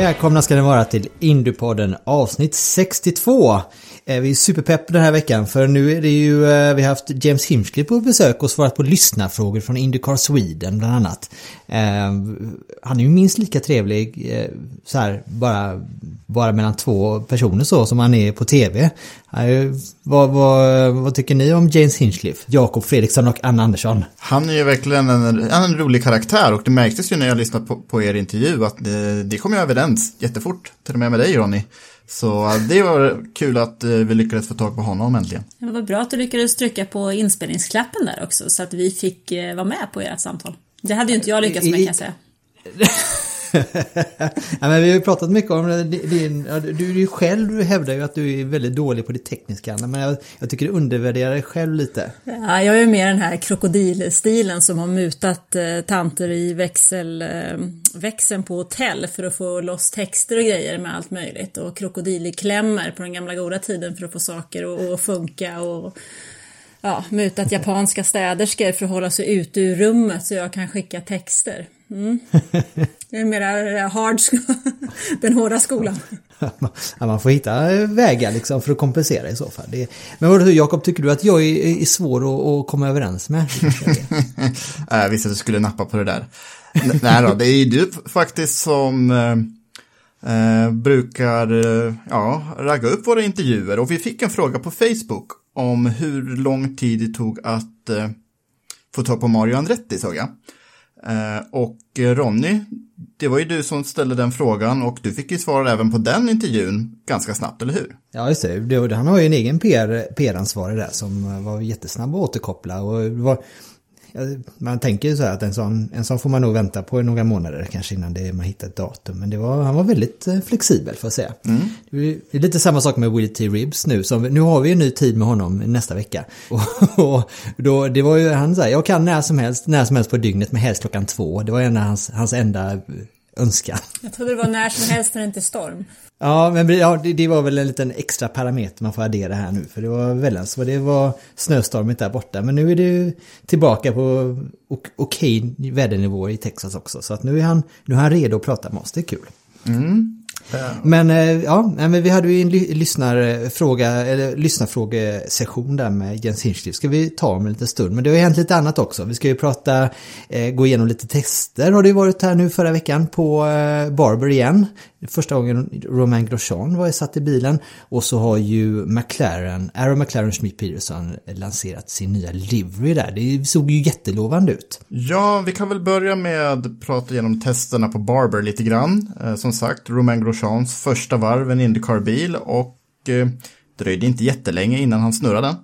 Välkomna ska ni vara till Indiepodden avsnitt 62. Vi är superpepp den här veckan för nu är det ju, eh, vi har haft James Hinchcliffe på besök och svarat på lyssnarfrågor från Indycar Sweden bland annat. Eh, han är ju minst lika trevlig eh, så här bara, bara mellan två personer så som han är på TV. Vad, vad, vad tycker ni om James Hinchcliffe? Jakob Fredriksson och Anna Andersson. Han är ju verkligen en, en rolig karaktär och det märktes ju när jag lyssnade på, på er intervju att det, det kom ju överens jättefort, till och med med dig Ronny. Så det var kul att eh, vi lyckades få tag på honom äntligen. Det var bra att du lyckades trycka på inspelningsklappen där också så att vi fick eh, vara med på ert samtal. Det hade ju inte jag lyckats med kan jag säga. ja, men vi har ju pratat mycket om. Din, ja, du, du själv hävdar ju att du är väldigt dålig på det tekniska. Men jag, jag tycker du undervärderar dig själv lite. Ja, jag är mer den här krokodilstilen som har mutat eh, tanter i växel, eh, växeln på hotell för att få loss texter och grejer med allt möjligt. Och krokodilklämmer på den gamla goda tiden för att få saker att- att funka. Och ja, mutat japanska städerskor för att hålla sig ute ur rummet så jag kan skicka texter. Mm. Det är mera hard, den hårda skolan. Ja, man får hitta vägar liksom för att kompensera i så fall. Det, men vad Jakob, tycker du att jag är, är svår att, att komma överens med? Jag visste att du skulle nappa på det där. Nej då, det är ju du faktiskt som eh, eh, brukar eh, ja, ragga upp våra intervjuer och vi fick en fråga på Facebook om hur lång tid det tog att eh, få tag på Mario Andretti såg jag. Eh, och eh, Ronny, det var ju du som ställde den frågan och du fick ju svar även på den intervjun ganska snabbt, eller hur? Ja, just det. Han har ju en egen PR, PR-ansvarig där som eh, var jättesnabb att återkoppla. Och det var, man tänker ju så här att en sån, en sån får man nog vänta på i några månader kanske innan det, man hittar ett datum. Men det var, han var väldigt eh, flexibel får jag säga. Är det är lite samma sak med Will T. Ribs nu. Som, nu har vi en ny tid med honom nästa vecka. Och, och då, det var ju, han sa, jag kan när som helst, när som helst på dygnet, men helst klockan två. Det var en av hans, hans enda önskan. Jag trodde det var när som helst när det inte är storm. Ja, men ja, det, det var väl en liten extra parameter man får addera här nu. För det var väldans vad det var snöstormigt där borta. Men nu är det ju tillbaka på ok- okej vädernivå i Texas också. Så att nu är, han, nu är han redo att prata med oss, det är kul. Men eh, ja, men vi hade ju en lyssnarfråga, eller lyssnarfrågesession där med Jens Hinchcliffe. Ska vi ta om en liten stund. Men det har ju hänt lite annat också. Vi ska ju prata, eh, gå igenom lite tester har det ju varit här nu förra veckan på eh, Barber igen. Första gången Romain Grosjean var satt i bilen. Och så har ju McLaren, Aaron McLaren Schmidt Peterson lanserat sin nya livery där. Det såg ju jättelovande ut. Ja, vi kan väl börja med att prata igenom testerna på Barber lite grann. Som sagt, Romain Grosjean Grosjeans första varv, en Indycar-bil och eh, dröjde inte jättelänge innan han snurrade.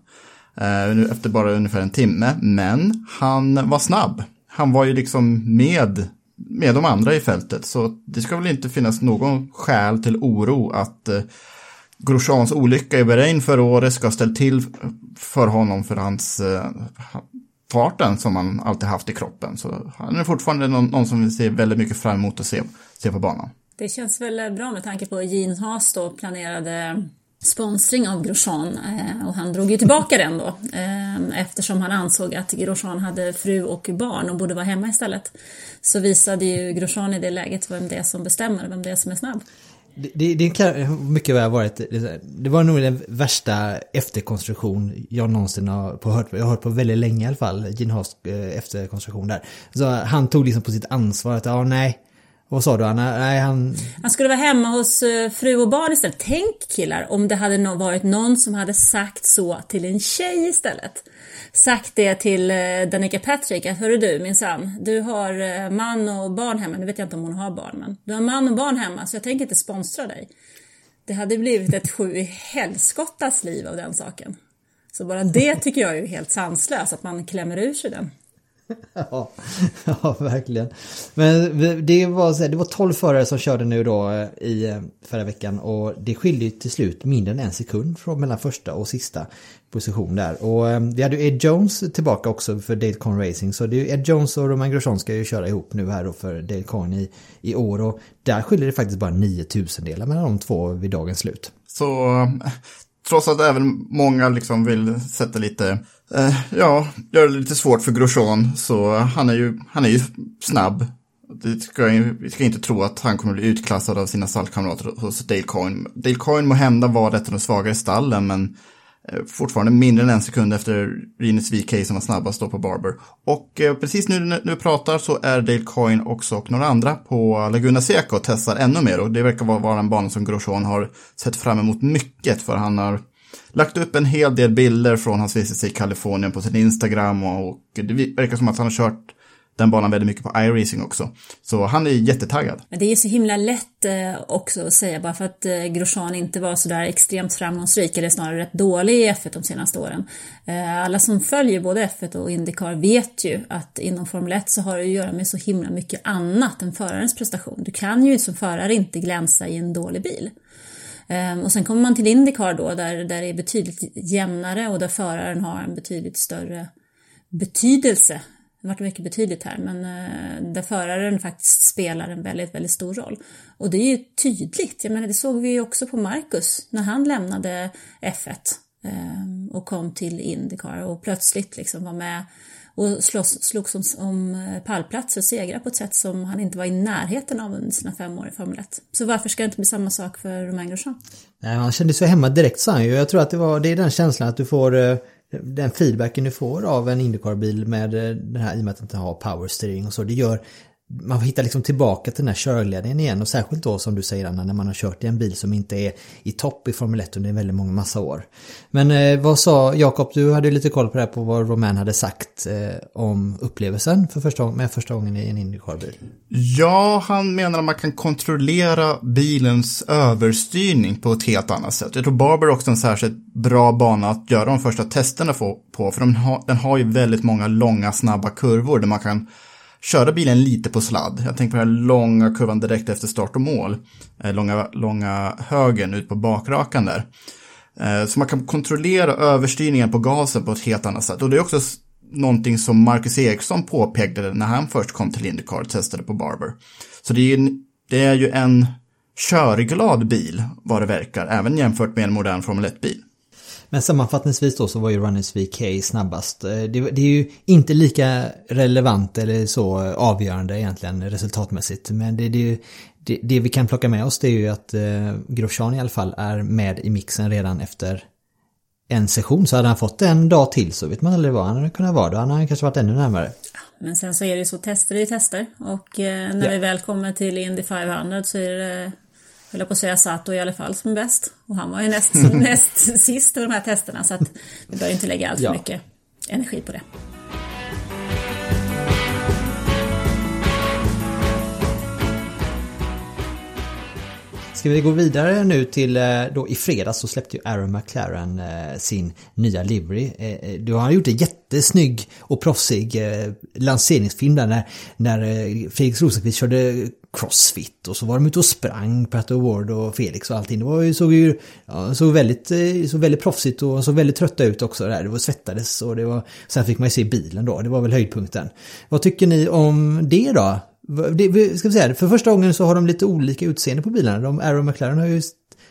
Eh, efter bara ungefär en timme, men han var snabb. Han var ju liksom med, med de andra i fältet, så det ska väl inte finnas någon skäl till oro att eh, Grosjeans olycka i Bahrain förra året ska ha ställt till för honom för hans eh, farten som han alltid haft i kroppen. Så han är fortfarande någon, någon som vi ser väldigt mycket fram emot att se, se på banan. Det känns väl bra med tanke på Gene Haas då planerade sponsring av Grosjean eh, och han drog ju tillbaka den då eh, eftersom han ansåg att Grosjean hade fru och barn och borde vara hemma istället. Så visade ju Grosjean i det läget vem det är som bestämmer, vem det är som är snabb. Det, det, det kan mycket väl ha varit, det var nog den värsta efterkonstruktion jag någonsin har på, hört, jag har hört på väldigt länge i alla fall, Gene Haas eh, efterkonstruktion där. Så han tog liksom på sitt ansvar att, ja nej, vad sa du Anna? Nej, han... Han skulle vara hemma hos eh, fru och barn istället. Tänk killar om det hade varit någon som hade sagt så till en tjej istället. Sagt det till eh, Danica Patrick att hörru du minsann, du har eh, man och barn hemma. Nu vet jag inte om hon har barn men du har man och barn hemma så jag tänker inte sponsra dig. Det hade blivit ett sju i helskottas liv av den saken. Så bara det tycker jag är helt sanslöst att man klämmer ur sig den. ja, ja, verkligen. Men det var, så här, det var 12 förare som körde nu då eh, i eh, förra veckan och det skiljer till slut mindre än en sekund från mellan första och sista position där. Och eh, vi hade ju Ed Jones tillbaka också för Dale Coyne Racing så det är Ed Jones och Roman Grosjean ska ju köra ihop nu här då för Dale Coyne i, i år och där skiljer det faktiskt bara 9000 delar mellan de två vid dagens slut. Så trots att även många liksom vill sätta lite Eh, ja, gör det lite svårt för Grosjean. Så han är ju, han är ju snabb. Det ska, vi ska inte tro att han kommer bli utklassad av sina stallkamrater hos Dale Coyne. Dale Coyne må hända var ett av de svagare stallen, men eh, fortfarande mindre än en sekund efter Rinus VK som var snabbast då på Barber. Och eh, precis nu när vi pratar så är Dale Coyne också och några andra på Laguna Seca och testar ännu mer. Och det verkar vara en bana som Grosjean har sett fram emot mycket, för han har lagt upp en hel del bilder från hans vistelse i Kalifornien på sin Instagram och det verkar som att han har kört den banan väldigt mycket på iRacing också. Så han är jättetaggad. Det är så himla lätt eh, också att säga bara för att eh, Grosjean inte var så där extremt framgångsrik eller snarare rätt dålig i F1 de senaste åren. Eh, alla som följer både F1 och Indycar vet ju att inom Formel 1 så har det att göra med så himla mycket annat än förarens prestation. Du kan ju som förare inte glänsa i en dålig bil. Ehm, och sen kommer man till Indycar då där, där det är betydligt jämnare och där föraren har en betydligt större betydelse. Det vart mycket betydligt här, men eh, där föraren faktiskt spelar en väldigt, väldigt stor roll. Och det är ju tydligt, jag menar det såg vi ju också på Marcus när han lämnade F1 ehm, och kom till Indycar och plötsligt liksom var med och slåss, slogs om, om eh, pallplatser och segrar på ett sätt som han inte var i närheten av under sina fem år i Formel 1. Så varför ska det inte bli samma sak för Romain Grosjean? Nej, han kände sig hemma direkt sa han ju. Jag tror att det, var, det är den känslan att du får eh, den feedbacken du får av en Indycar-bil med eh, den här i och med att den inte har powersteering och så. Det gör man hittar liksom tillbaka till den här körledningen igen och särskilt då som du säger Anna när man har kört i en bil som inte är i topp i Formel 1 under väldigt många massa år. Men eh, vad sa Jakob, du hade lite koll på det här på vad Roman hade sagt eh, om upplevelsen för första, med första gången i en Indycar-bil. Ja, han menar att man kan kontrollera bilens överstyrning på ett helt annat sätt. Jag tror Barber också är en särskilt bra bana att göra de första testerna på, för den har, den har ju väldigt många långa snabba kurvor där man kan köra bilen lite på sladd. Jag tänker på den här långa kurvan direkt efter start och mål. Eh, långa, långa högen ut på bakrakan där. Eh, så man kan kontrollera överstyrningen på gasen på ett helt annat sätt. Och det är också någonting som Marcus Eriksson påpekade när han först kom till Indycar och testade på Barber. Så det är, ju, det är ju en körglad bil vad det verkar, även jämfört med en modern Formel 1-bil. Men sammanfattningsvis då så var ju Runners VK snabbast. Eh, det, det, är ju inte lika relevant eller så avgörande egentligen resultatmässigt. Men det, det, det, det vi kan plocka med oss det är ju att eh, Grosjean i alla fall är med i mixen redan efter en session. Så hade han fått en dag till så vet man aldrig vad han hade kunnat vara. Då hade han kanske varit ännu närmare. Men sen så är det ju så, tester är ju tester. Och eh, när ja. vi väl kommer till Indy 500 så är det höll jag på att säga Sato i alla fall som bäst. Och han var ju näst, näst sist på de här testerna så att vi bör inte lägga allt för ja. mycket energi på det. Ska vi gå vidare nu till, eh, då i fredags så släppte ju Aaron McLaren eh, sin nya livery. Eh, du har gjort en jättesnygg och proffsig lanseringsfilm där när, när Felix Rosenqvist körde crossfit och så var de ute och sprang, Pat Ward och Felix och allting. Det var ju, såg ju ja, såg väldigt, eh, såg väldigt proffsigt och såg väldigt trötta ut också där. Det var svettades och det var, sen fick man ju se bilen då, det var väl höjdpunkten. Vad tycker ni om det då? Det, ska vi säga, för första gången så har de lite olika utseende på bilarna. De, Arrow McLaren har ju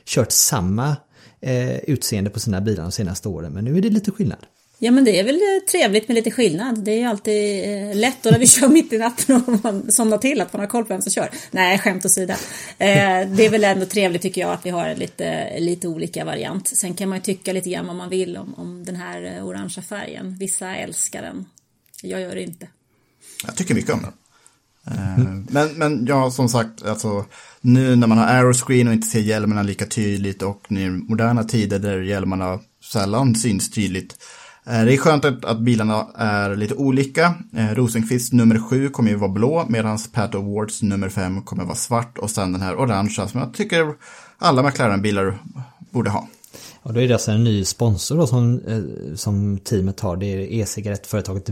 kört samma eh, utseende på sina bilar de senaste åren. Men nu är det lite skillnad. Ja men det är väl eh, trevligt med lite skillnad. Det är ju alltid eh, lätt då när vi kör mitt i natten och man somnar till att man har koll på vem som kör. Nej, skämt åsido. Eh, det är väl ändå trevligt tycker jag att vi har lite, lite olika variant. Sen kan man ju tycka lite grann vad man vill om, om den här eh, orangea färgen. Vissa älskar den. Jag gör det inte. Jag tycker mycket om den. Mm. Men, men ja, som sagt, alltså, nu när man har aeroscreen och inte ser hjälmarna lika tydligt och nu i moderna tider där hjälmarna sällan syns tydligt Eh, det är skönt att, bilarna är lite olika. Eh, Rosenqvist nummer 7 kommer ju vara blå medan Pat Awards nummer 5 kommer vara svart och sen den här orangea som jag tycker alla McLaren-bilar borde ha. Och då är det alltså en ny sponsor då som, eh, som teamet har. Det är e-cigarettföretaget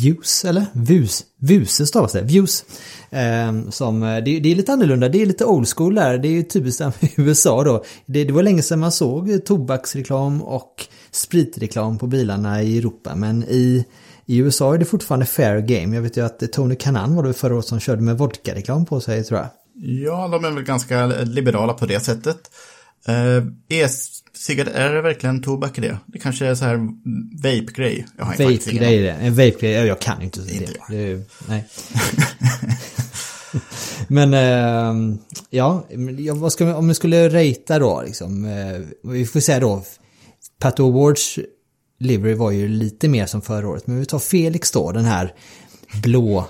Views, eller? Vus, Vuse stavas det, Views. Ehm, eh, som, det, det, är lite annorlunda, det är lite old school där. Det är ju typiskt USA då. Det, det var länge sedan man såg tobaksreklam och spritreklam på bilarna i Europa. Men i, i USA är det fortfarande fair game. Jag vet ju att Tony Kanan var det förra året som körde med vodka-reklam på sig tror jag. Ja, de är väl ganska liberala på det sättet. Uh, E-cigarett, är det verkligen tobak i det? Det kanske är så här vape-grej. Vape-grej det. En vape-grej, jag kan inte det. Inte det nej. Men uh, ja, vad ska, om vi skulle ratea då liksom. Uh, vi får säga då Pato Awards livery var ju lite mer som förra året. Men vi tar Felix då, den här blå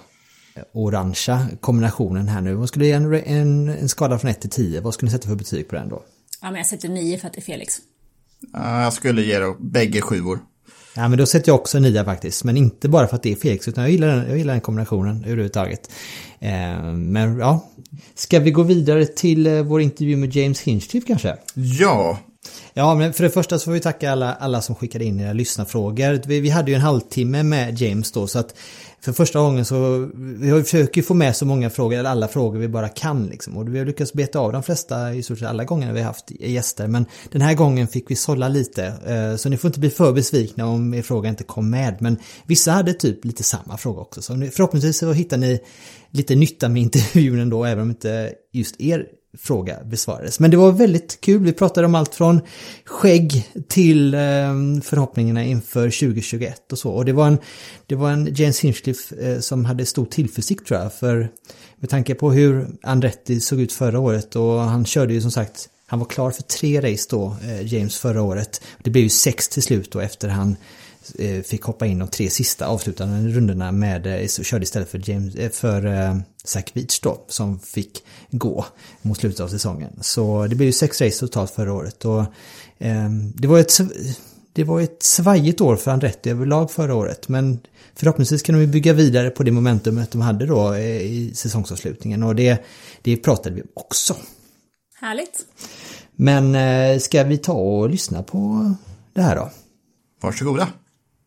orangea kombinationen här nu. Vad skulle ge en, en, en skala från 1 till 10? Vad skulle ni sätta för betyg på den då? Ja, men jag sätter 9 för att det är Felix. jag skulle ge då bägge sjuor. Ja, men då sätter jag också 9 faktiskt. Men inte bara för att det är Felix, utan jag gillar den, jag gillar den kombinationen överhuvudtaget. Eh, men ja, ska vi gå vidare till eh, vår intervju med James Hinchcliffe kanske? Ja, Ja, men för det första så får vi tacka alla, alla som skickade in era lyssnarfrågor. Vi, vi hade ju en halvtimme med James då, så att för första gången så, vi försöker få med så många frågor, eller alla frågor vi bara kan liksom. Och vi har lyckats beta av de flesta i stort sett alla gånger vi har haft gäster. Men den här gången fick vi sålla lite. Eh, så ni får inte bli för besvikna om er fråga inte kom med. Men vissa hade typ lite samma fråga också. Så förhoppningsvis så hittar ni lite nytta med intervjun ändå, även om inte just er fråga besvarades. Men det var väldigt kul. Vi pratade om allt från skägg till eh, förhoppningarna inför 2021 och så. Och det var en, det var en James Hinchcliffe eh, som hade stor tillförsikt tror jag. För med tanke på hur Andretti såg ut förra året och han körde ju som sagt han var klar för tre race då, eh, James, förra året. Det blev ju sex till slut då efter han Eh, fick hoppa in de tre sista avslutande rundorna med, eh, körde istället för, James, eh, för Zach Beach då, som fick gå mot slutet av säsongen. Så det blev ju sex race totalt förra året och eh, det var ett det var ett svajigt år för Andretti överlag förra året men förhoppningsvis kan de bygga vidare på det momentumet de hade då i säsongsavslutningen och det, det pratade vi också. Härligt. Men ska vi ta och lyssna på det här då? Varsågoda.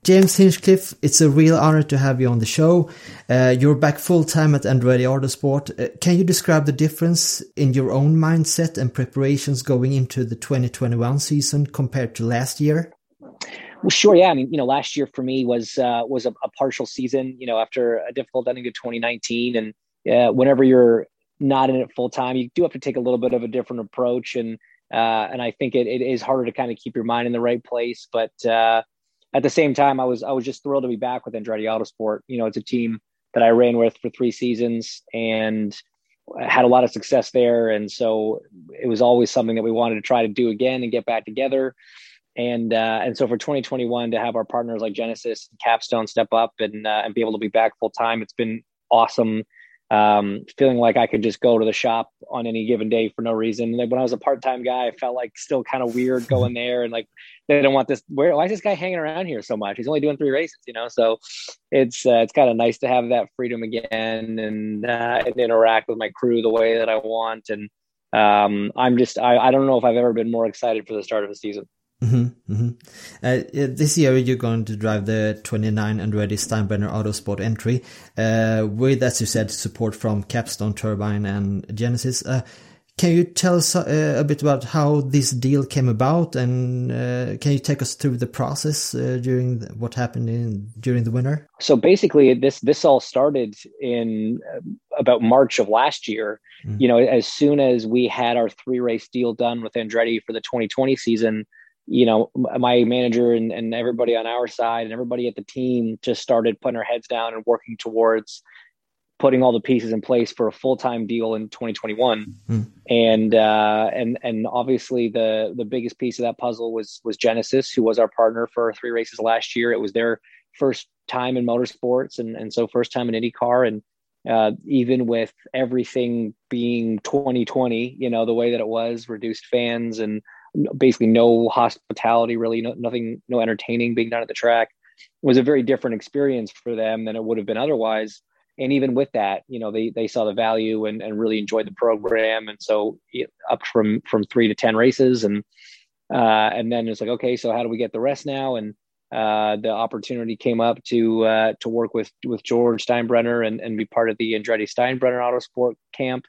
James Hinchcliffe, it's a real honor to have you on the show. Uh, you're back full time at Andretti Autosport. Uh, can you describe the difference in your own mindset and preparations going into the 2021 season compared to last year? Well, sure. Yeah. I mean, you know, last year for me was uh, was a, a, partial season. You know, after a difficult ending to 2019, and uh, whenever you're not in it full time, you do have to take a little bit of a different approach, and uh, and I think it, it is harder to kind of keep your mind in the right place. But uh, at the same time, I was I was just thrilled to be back with Andretti Autosport. You know, it's a team that I ran with for three seasons and had a lot of success there, and so it was always something that we wanted to try to do again and get back together. And uh, and so for 2021 to have our partners like Genesis and Capstone step up and uh, and be able to be back full time, it's been awesome um, feeling like I could just go to the shop on any given day for no reason. Like when I was a part time guy, I felt like still kind of weird going there and like they don't want this. Where why is this guy hanging around here so much? He's only doing three races, you know. So it's uh, it's kind of nice to have that freedom again and uh, and interact with my crew the way that I want. And um, I'm just I, I don't know if I've ever been more excited for the start of a season. Mm-hmm, mm-hmm. Uh, this year you're going to drive the 29 Andretti Steinbrenner Autosport entry uh, with, as you said, support from Capstone Turbine and Genesis. Uh, can you tell us uh, a bit about how this deal came about, and uh, can you take us through the process uh, during the, what happened in during the winter? So basically, this this all started in uh, about March of last year. Mm. You know, as soon as we had our three race deal done with Andretti for the 2020 season, you know, my manager and, and everybody on our side and everybody at the team just started putting our heads down and working towards putting all the pieces in place for a full-time deal in 2021 mm. and uh, and and obviously the the biggest piece of that puzzle was was genesis who was our partner for three races last year. It was their first time in motorsports and and so first time in IndyCar. And uh, even with everything being 2020 you know the way that it was reduced fans and basically no hospitality, really, no, nothing, no entertaining being done at the track. It was a very different experience for them than it would have been otherwise. And even with that, you know, they they saw the value and, and really enjoyed the program. And so up from from three to ten races, and uh, and then it's like, okay, so how do we get the rest now? And uh, the opportunity came up to uh, to work with with George Steinbrenner and, and be part of the Andretti Steinbrenner Autosport camp,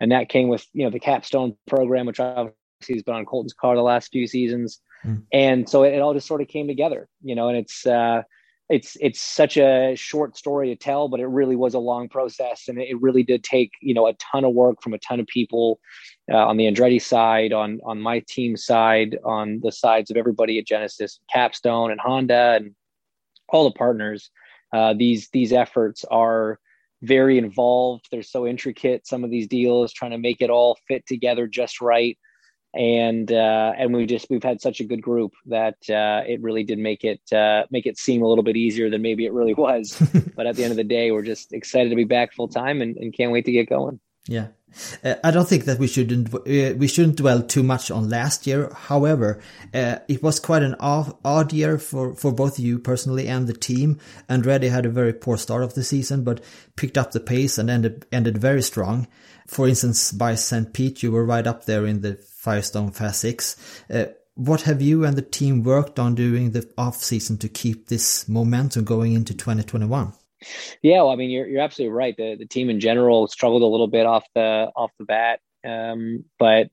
and that came with you know the capstone program, which I He's been on Colton's car the last few seasons, mm. and so it, it, all just sort of came together, you know. And it's uh, it's it's such a short story to tell, but it really was a long process, and it really did take you know a ton of work from a ton of people uh, on the Andretti side, on on my team side, on the sides of everybody at Genesis, Capstone, and Honda, and all the partners. Uh, these these efforts are very involved. They're so intricate. Some of these deals, trying to make it all fit together just right and uh, and we just we've had such a good group that uh, it really did make it uh, make it seem a little bit easier than maybe it really was. but at the end of the day, we're just excited to be back full time and, and can't wait to get going. Yeah. Uh, I don't think that we shouldn't uh, we shouldn't dwell too much on last year. However, uh, it was quite an odd, odd year for, for both you personally and the team. Andretti had a very poor start of the season, but picked up the pace and ended ended very strong. For instance, by St. Pete, you were right up there in the Firestone Fast Six. Uh, what have you and the team worked on during the off season to keep this momentum going into 2021? Yeah, well, I mean, you're you're absolutely right. The the team in general struggled a little bit off the off the bat, um, but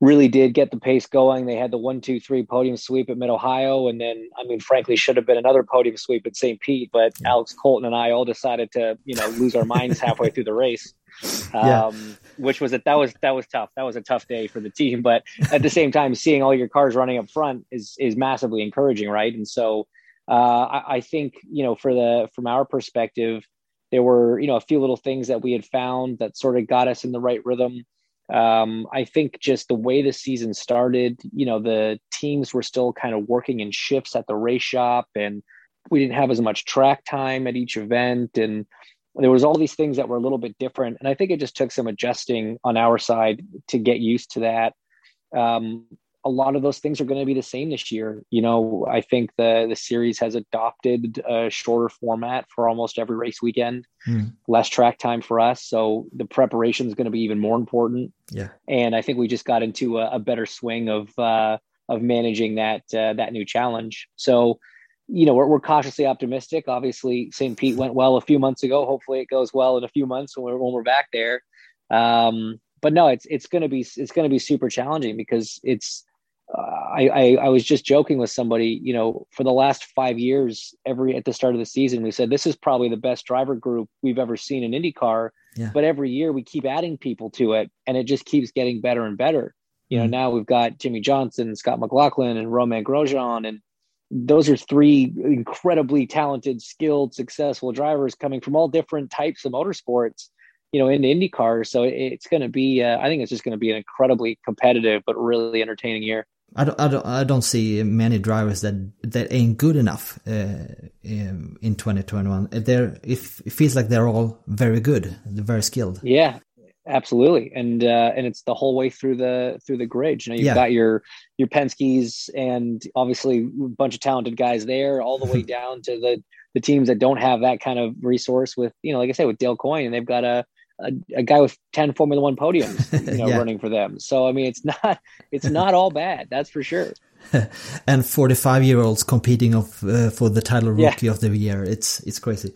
really did get the pace going. They had the one, two, three podium sweep at Mid Ohio, and then I mean, frankly, should have been another podium sweep at St. Pete, but yeah. Alex Colton and I all decided to you know lose our minds halfway through the race um, yeah. which was a, that was that was tough. That was a tough day for the team, but at the same time, seeing all your cars running up front is is massively encouraging, right? And so uh, I, I think you know for the from our perspective, there were you know a few little things that we had found that sort of got us in the right rhythm. Um, I think just the way the season started, you know, the teams were still kind of working in shifts at the race shop, and we didn't have as much track time at each event, and there was all these things that were a little bit different. And i think it just took some adjusting on our side to get used to that. Um, a lot of those things are going to be the same this year. You know i think the the series has adopted a shorter format for almost every race weekend mm. less track time for us. So the preparation is going to be even more important. Yeah. And i think we just got into a, a better swing of uh of managing that uh, that new challenge. So you know, we're, we're cautiously optimistic. Obviously, St. Pete went well a few months ago. Hopefully, it goes well in a few months when we're when we're back there. Um, but no, it's it's going to be it's going to be super challenging because it's. Uh, I, I I was just joking with somebody. You know, for the last five years, every at the start of the season, we said this is probably the best driver group we've ever seen in IndyCar. Yeah. But every year we keep adding people to it, and it just keeps getting better and better. You know, mm. now we've got Jimmie Johnson, Scott McLaughlin, and Romain Grosjean, and those are three incredibly talented, skilled, successful drivers coming from all different types of motorsports, you know, in IndyCar. So it's going to be, uh, I think it's just going to be an incredibly competitive but really entertaining year. I don't, I don't, I don't see many drivers that that ain't good enough uh, in, in 2021. They're, it, it feels like they're all very good, they're very skilled. Yeah, Absolutely, and uh, and it's the whole way through the through the grid. You know, you've yeah. got your your Penske's and obviously a bunch of talented guys there, all the way down to the the teams that don't have that kind of resource. With you know, like I said, with Dale Coyne, and they've got a a, a guy with ten Formula One podiums, you know, yeah. running for them. So I mean, it's not it's not all bad. That's for sure. and 45 year olds competing of uh, for the title rookie yeah. of the year. It's it's crazy.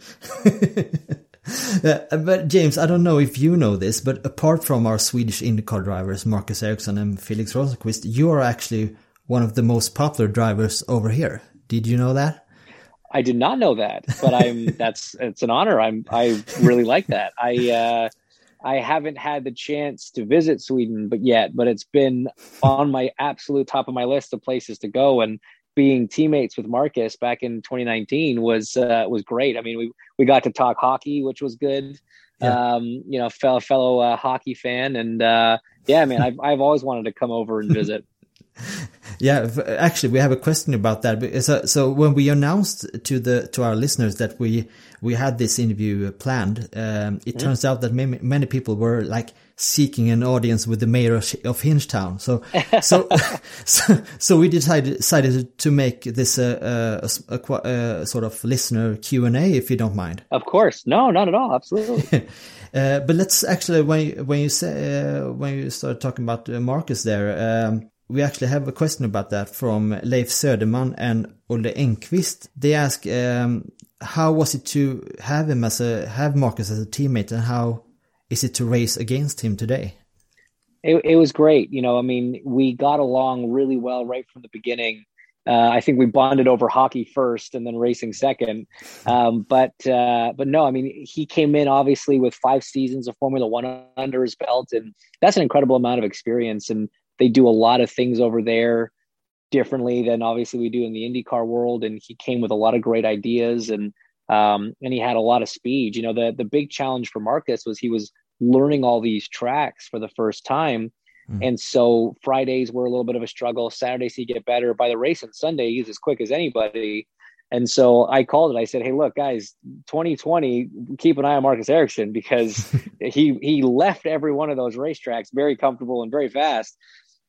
Uh, but James, I don't know if you know this, but apart from our Swedish IndyCar drivers, Marcus Ericsson and Felix Rosenqvist, you are actually one of the most popular drivers over here. Did you know that? I did not know that, but I'm that's it's an honor. I'm I really like that. I uh I haven't had the chance to visit Sweden but yet, but it's been on my absolute top of my list of places to go and being teammates with Marcus back in 2019 was uh, was great. I mean, we we got to talk hockey, which was good. Yeah. Um, you know, fellow fellow uh, hockey fan, and uh, yeah, man, I've I've always wanted to come over and visit. yeah, actually, we have a question about that. So, so when we announced to the to our listeners that we we had this interview planned, um, it mm. turns out that many, many people were like seeking an audience with the mayor of, of Hinchtown. So, so, so, so, we decided decided to make this a, a, a, a sort of listener Q and A, if you don't mind. Of course, no, not at all, absolutely. uh, but let's actually when when you say uh, when you start talking about uh, Marcus there. Um, we actually have a question about that from Leif Söderman and Olle Enqvist. They ask, um, how was it to have him as a have Marcus as a teammate, and how is it to race against him today? It, it was great. You know, I mean, we got along really well right from the beginning. Uh, I think we bonded over hockey first and then racing second. Um, but uh, but no, I mean he came in obviously with five seasons of Formula One under his belt, and that's an incredible amount of experience. And they do a lot of things over there differently than obviously we do in the IndyCar world. And he came with a lot of great ideas and um, and he had a lot of speed. You know, the the big challenge for Marcus was he was learning all these tracks for the first time. Mm. And so Fridays were a little bit of a struggle. Saturdays he get better. By the race on Sunday, he's as quick as anybody. And so I called it. I said, "Hey, look, guys, 2020, keep an eye on Marcus Ericsson because he he left every one of those racetracks very comfortable and very fast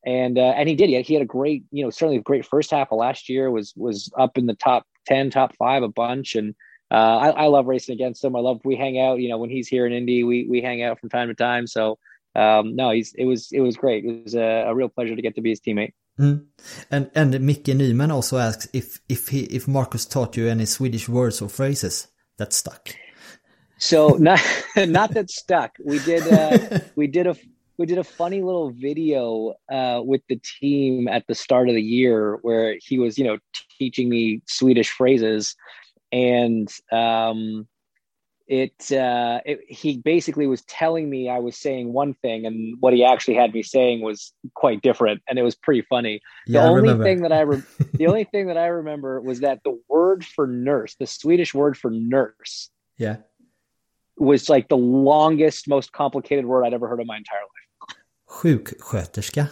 and uh, and he did. He had, he had a great, you know, certainly a great first half of last year. Was was up in the top ten, top five a bunch, and uh, I, I love racing against him. I love we hang out. You know, when he's here in Indy, we we hang out from time to time. So um, no, he's it was it was great. It was a, a real pleasure to get to be his teammate. Mm. And and Micke Nyman also asks if if he if Marcus taught you any Swedish words or phrases that stuck. So not not that stuck. We did uh, we did a we did a funny little video uh, with the team at the start of the year where he was, you know, teaching me Swedish phrases, and um, it, uh, it he basically was telling me I was saying one thing, and what he actually had me saying was quite different, and it was pretty funny. Yeah, the only thing that I re- the only thing that I remember was that the word for nurse, the Swedish word for nurse, yeah, was like the longest, most complicated word I'd ever heard in my entire life. Sjuksköterska.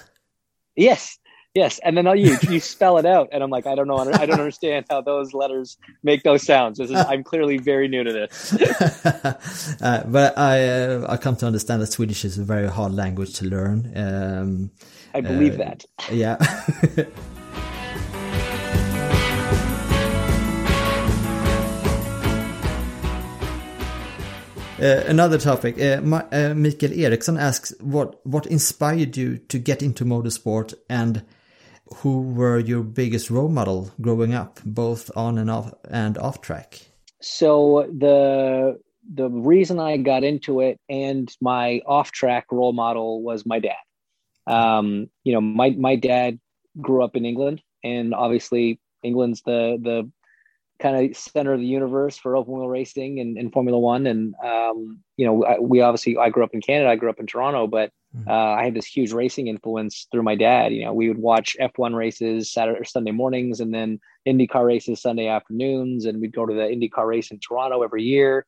Yes, yes, and then you you spell it out, and I'm like, I don't know, I don't understand how those letters make those sounds. This is, I'm clearly very new to this. uh, but I uh, I come to understand that Swedish is a very hard language to learn. Um, I believe uh, that. Yeah. Uh, another topic. Uh, Ma- uh, Mikael Eriksson asks, "What what inspired you to get into motorsport, and who were your biggest role model growing up, both on and off and off track?" So the the reason I got into it and my off track role model was my dad. Um, you know, my my dad grew up in England, and obviously England's the the kind of center of the universe for open wheel racing and, and Formula One. And um, you know, I, we obviously I grew up in Canada, I grew up in Toronto, but hmm. uh, I had this huge racing influence through my dad. You know, we would watch F1 races Saturday or Sunday mornings, and then IndyCar races Sunday afternoons, and we'd go to the IndyCar race in Toronto every year.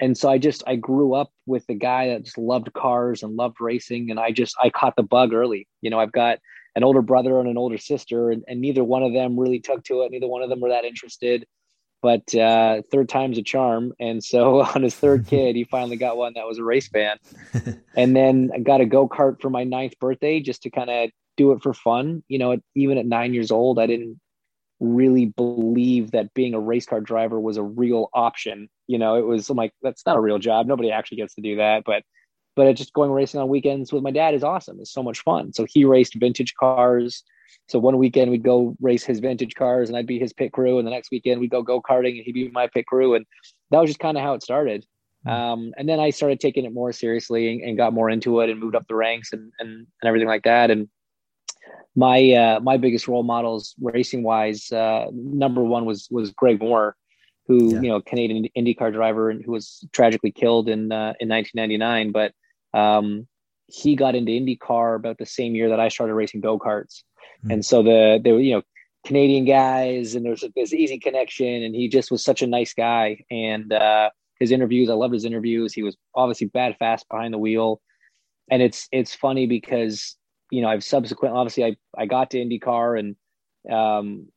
And so I just I grew up with a guy that just loved cars and loved racing, and I just I caught the bug early. You know, I've got an older brother and an older sister, and, and neither one of them really took to it. Neither one of them were that interested. But uh, third time's a charm, and so on his third kid, he finally got one that was a race fan. and then I got a go kart for my ninth birthday just to kind of do it for fun. You know, even at nine years old, I didn't really believe that being a race car driver was a real option. You know, it was I'm like that's not a real job. Nobody actually gets to do that, but but just going racing on weekends with my dad is awesome. It's so much fun. So he raced vintage cars. So one weekend we'd go race his vintage cars and I'd be his pit crew. And the next weekend we'd go go karting and he'd be my pit crew. And that was just kind of how it started. Um, and then I started taking it more seriously and, and, got more into it and moved up the ranks and, and, and everything like that. And my, uh, my biggest role models racing wise, uh, number one was, was Greg Moore, who, yeah. you know, Canadian IndyCar driver and who was tragically killed in, uh, in 1999. But, um, he got into IndyCar about the same year that I started racing go-karts. Mm. And so the, were you know, Canadian guys and there's this easy connection and he just was such a nice guy. And, uh, his interviews. I loved his interviews. He was obviously bad fast behind the wheel. And it's it's funny because, you know, I've subsequently obviously I, I got to IndyCar and um,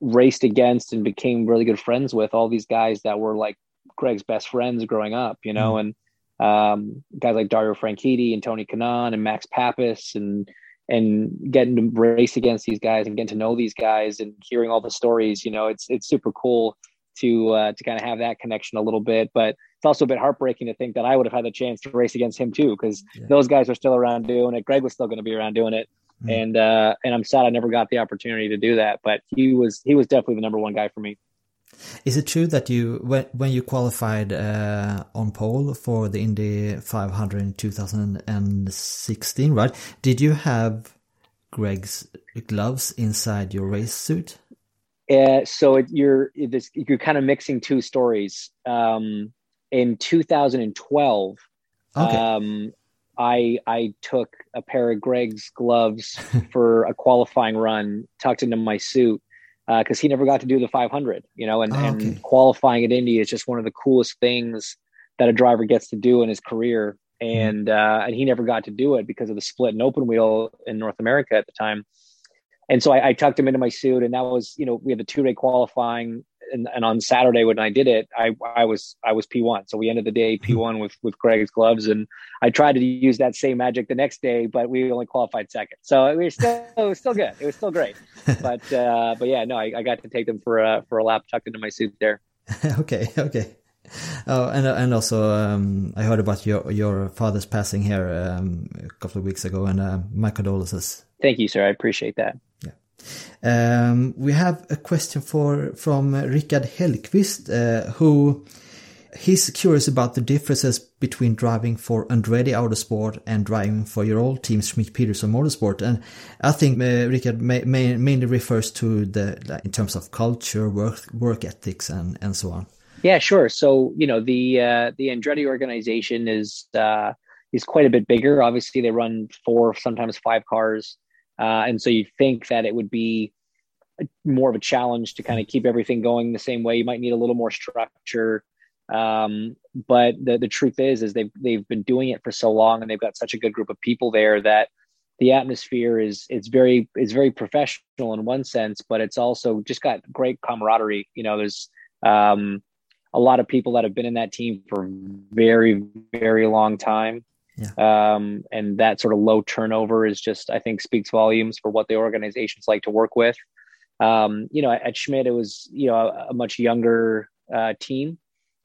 raced against and became really good friends with all these guys that were like Greg's best friends growing up, you know, mm. and um, guys like Dario Franchitti and Tony Kanaan and Max Papis and and getting to race against these guys and getting to know these guys and hearing all the stories, you know, it's it's super cool to uh, to kind of have that connection a little bit. But it's also a bit heartbreaking to think that I would have had the chance to race against him too, because yeah. those guys are still around doing it. Greg was still going to be around doing it, mm-hmm. and uh, and I'm sad I never got the opportunity to do that. But he was he was definitely the number one guy for me. Is it true that you when when you qualified uh, on pole for the Indy 500 in 2016, right? Did you have Greg's gloves inside your race suit? Uh, so it, you're this, you're kind of mixing two stories. Um, in 2012, okay. um, I I took a pair of Greg's gloves for a qualifying run, tucked into my suit because uh, he never got to do the 500. You know, and, oh, okay. and qualifying at Indy is just one of the coolest things that a driver gets to do in his career. Mm-hmm. And uh, and he never got to do it because of the split and open wheel in North America at the time and so I, I, tucked him into my suit and that was you know we had the two day qualifying and, and, on saturday when i did it i i was i was p1 so we ended the day mm-hmm. p1 with with greg's gloves and i tried to use that same magic the next day but we only qualified second so it was still it was still good it was still great but uh but yeah no I, I got to take them for a for a lap tucked into my suit there okay okay Oh, and and also um, I heard about your your father's passing here um, a couple of weeks ago, and uh, my condolences. Thank you, sir. I appreciate that. Um, we have a question for from Richard Hellqvist, uh, who he's curious about the differences between driving for Andretti Autosport and driving for your old team, Schmidt Peterson Motorsport. And I think uh, Richard mainly refers to the in terms of culture, work work ethics, and and so on. Yeah, sure. So you know the uh, the Andretti organization is uh, is quite a bit bigger. Obviously, they run four, sometimes five cars. Uh, and so you think that it would be more of a challenge to kind of keep everything going the same way. You might need a little more structure. Um, but the, the truth is, is they've, they've been doing it for so long and they've got such a good group of people there that the atmosphere is, it's very, it's very professional in one sense, but it's also just got great camaraderie. You know, there's, um, a lot of people that have been in that team for very, very long time. Yeah. Um, and that sort of low turnover is just, I think, speaks volumes for what the organizations like to work with. Um, you know, at Schmidt, it was, you know, a, a much younger uh, team.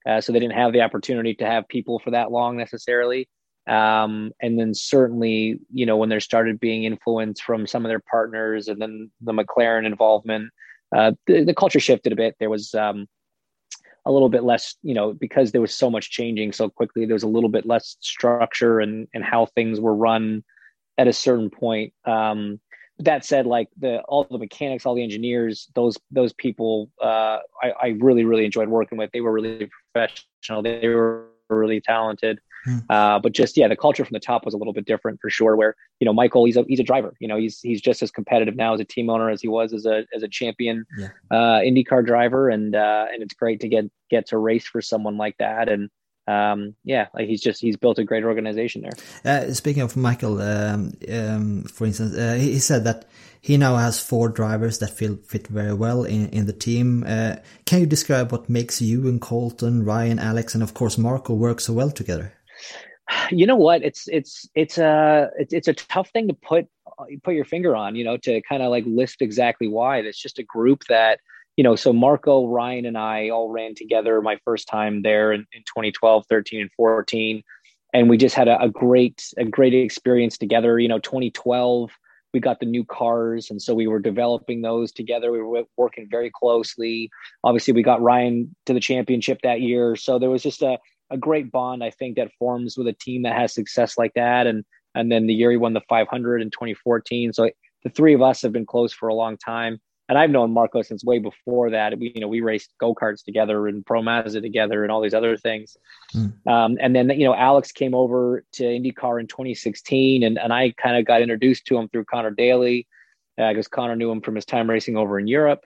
Uh, so they didn't have the opportunity to have people for that long necessarily. Um, and then certainly, you know, when there started being influence from some of their partners and then the McLaren involvement, uh, the, the, culture shifted a bit. There was, um, a little bit less, you know, because there was so much changing so quickly, there was a little bit less structure and and how things were run at a certain point. Um, that said, like the all the mechanics, all the engineers, those those people, uh, I, I really really enjoyed working with. They were really professional. They were really talented. Hmm. Uh, but just yeah, the culture from the top was a little bit different for sure. Where you know Michael, he's a he's a driver. You know, he's he's just as competitive now as a team owner as he was as a as a champion yeah. uh, IndyCar driver, and uh, and it's great to get get to race for someone like that. And um, yeah, like he's just he's built a great organization there. Uh, speaking of Michael, um, um, for instance, uh, he, he, said that he now has four drivers that feel fit very well in in the team. Uh, can you describe what makes you and Colton, Ryan, Alex, and of course Marco work so well together? You know what? It's it's it's a it's, it's a tough thing to put put your finger on you know to kind of like list exactly why. It's just a group that you know so marco ryan and i all ran together my first time there in, in 2012 13 and 14 and we just had a, a great a great experience together. You know 2012 we got the new cars and so we were developing those together. We were working very closely. Obviously we got ryan to the championship that year. So there was just a a great bond I think that forms with a team that has success like that. And and then the year he won the 500 in 2014. So the three of us have been close for a long time. And I've known Marco since way before that. We, you know, we raced go karts together and Pro Mazda together and all these other things. Mm. Um, and then, you know, Alex came over to IndyCar in 2016, and, and I kind of got introduced to him through Conor Daly because uh, Connor knew him from his time racing over in Europe.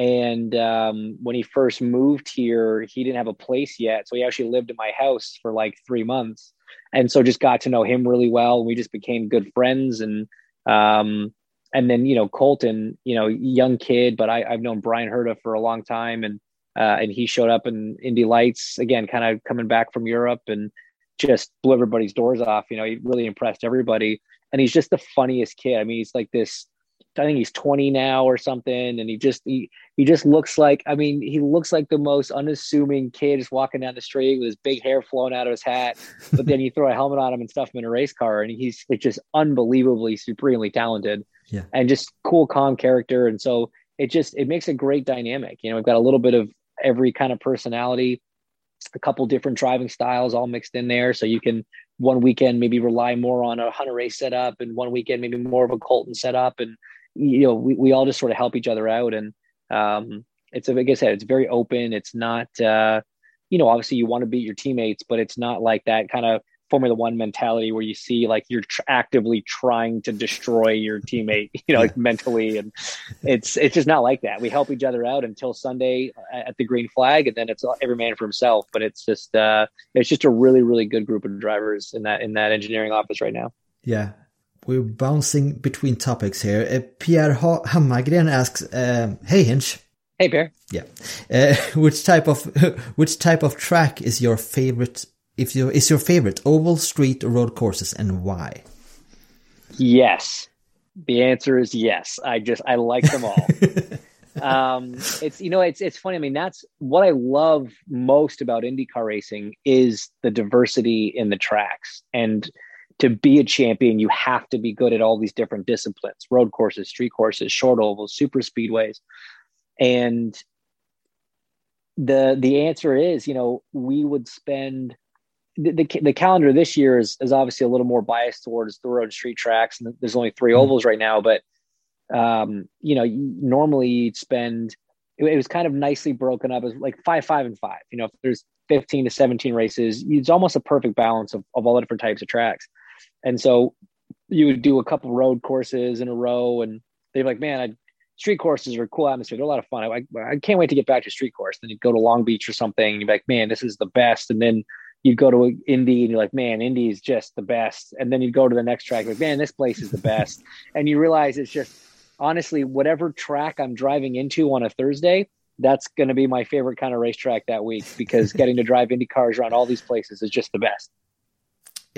And um, when he first moved here, he didn't have a place yet. So he actually lived in my house for like three months. And so just got to know him really well. We just became good friends. And, um, and then, you know, Colton, you know, young kid, but I, have known Bryan Herta for a long time. And, uh, and he showed up in Indy Lights again, kind of coming back from Europe and just blew everybody's doors off. You know, he really impressed everybody. And he's just the funniest kid. I mean, he's like this I think he's 20 now or something, and he just he he just looks like I mean he looks like the most unassuming kid just walking down the street with his big hair flowing out of his hat. But then you throw a helmet on him and stuff him in a race car, and he's like just unbelievably supremely talented, yeah, and just cool, calm character. And so it just it makes a great dynamic. You know, we've got a little bit of every kind of personality, a couple different driving styles all mixed in there, so you can one weekend maybe rely more on a Hunter race setup, and one weekend maybe more of a Colton setup, and you know, we, we all just sort of help each other out. And um, it's, like I said, it's very open. It's not, uh, you know, obviously you want to beat your teammates, but it's not like that kind of Formula One mentality where you see like you're tr- actively trying to destroy your teammate, you know, like mentally, and it's it's just not like that. We help each other out until Sunday at the green flag, and then it's every man for himself. But it's just uh, it's just a really really good group of drivers in that in that engineering office right now. Yeah, we're bouncing between topics here. Uh, Pierre ha Hammargren asks, uh, "Hey Hinch." Hey Pierre. Yeah. Uh, which type of which type of track is your favorite? If you is your favorite oval, street, or road courses, and why? Yes. The answer is yes. I just I like them all. um, it's you know it's it's funny. I mean that's what I love most about IndyCar racing is the diversity in the tracks and to be a champion, you have to be good at all these different disciplines road courses, street courses, short ovals, super speedways. And the the answer is, you know, we would spend the, the, the calendar this year is, is obviously a little more biased towards the road and street tracks. And there's only 3 mm-hmm. ovals right now, but um, you know, normally you'd spend it, it was kind of nicely broken up as like five, five, and five. You know, if there's 15 to 17 races, it's almost a perfect balance of, of all the different types of tracks. And so you would do a couple road courses in a row, and they're like, man, I, street courses are a cool atmosphere. They're a lot of fun. I, I can't wait to get back to street course. Then you'd go to Long Beach or something, and you're like, man, this is the best. And then you'd go to Indy, and you're like, man, Indy is just the best. And then you'd go to the next track, like, man, this place is the best. and you realize it's just honestly, whatever track I'm driving into on a Thursday, that's going to be my favorite kind of racetrack that week because getting to drive Indy cars around all these places is just the best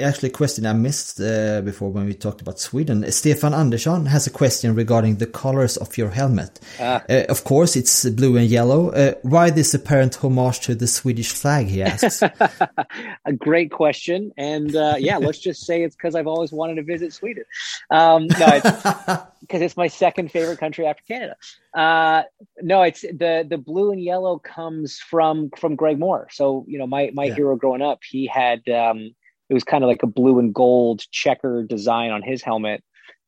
actually a question I missed uh, before when we talked about Sweden. Stefan Andersson has a question regarding the colors of your helmet. Ah. Uh, of course, it's blue and yellow. Uh, why this apparent homage to the Swedish flag, he asks. a great question. And uh, yeah, let's just say it's because I've always wanted to visit Sweden. Um, no, because it's, it's, my second favorite country after Canada. Uh, no, it's the the blue and yellow comes from from Greg Moore. So you know, my my yeah. hero growing up, he had um, it was kind of like a blue and gold checker design on his helmet.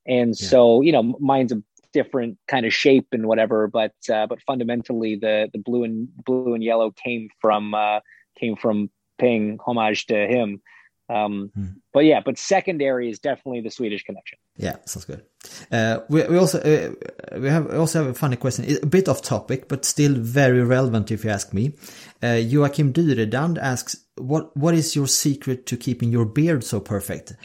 And yeah. so, you know, mine's a different kind of shape and whatever, but uh, but fundamentally the the blue and blue and yellow came from uh, came from paying homage to him. Um, hmm. But yeah, but secondary is definitely the Swedish connection. Yeah, sounds good. Uh, we, we also uh, we have we also have a funny question, a bit off topic, but still very relevant if you ask me. Uh, Joachim Dyredand asks, "What what is your secret to keeping your beard so perfect?"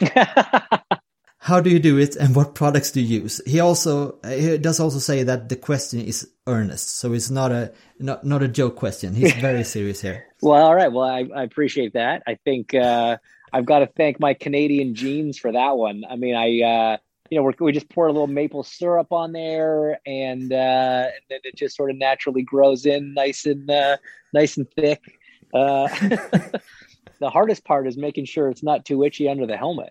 How do you do it, and what products do you use? He also he does also say that the question is earnest, so it's not a not not a joke question. He's very serious here. well, all right. Well, I, I appreciate that. I think. Uh, I've got to thank my Canadian genes for that one. I mean, I, uh, you know, we just pour a little maple syrup on there, and, uh, and then it just sort of naturally grows in nice and uh, nice and thick. Uh, the hardest part is making sure it's not too itchy under the helmet.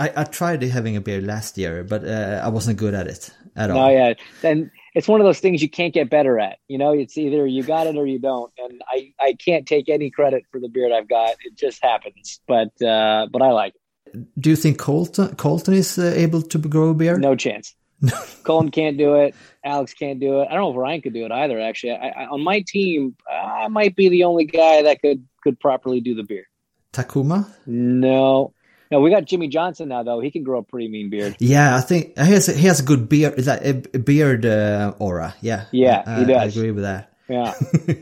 I, I tried having a beer last year, but uh, I wasn't good at it at all. No, yeah, and it's one of those things you can't get better at. You know, it's either you got it or you don't. And I, I can't take any credit for the beard I've got. It just happens. But uh, but I like it. Do you think Colton Colton is uh, able to grow a beard? No chance. Colton can't do it. Alex can't do it. I don't know if Ryan could do it either. Actually, I, I, on my team, I might be the only guy that could could properly do the beard. Takuma? No, no. We got Jimmie Johnson now, though. He can grow a pretty mean beard. Yeah, I think he has he has a good beard, like a beard uh, aura. Yeah, yeah, I, he does. I agree with that. Yeah.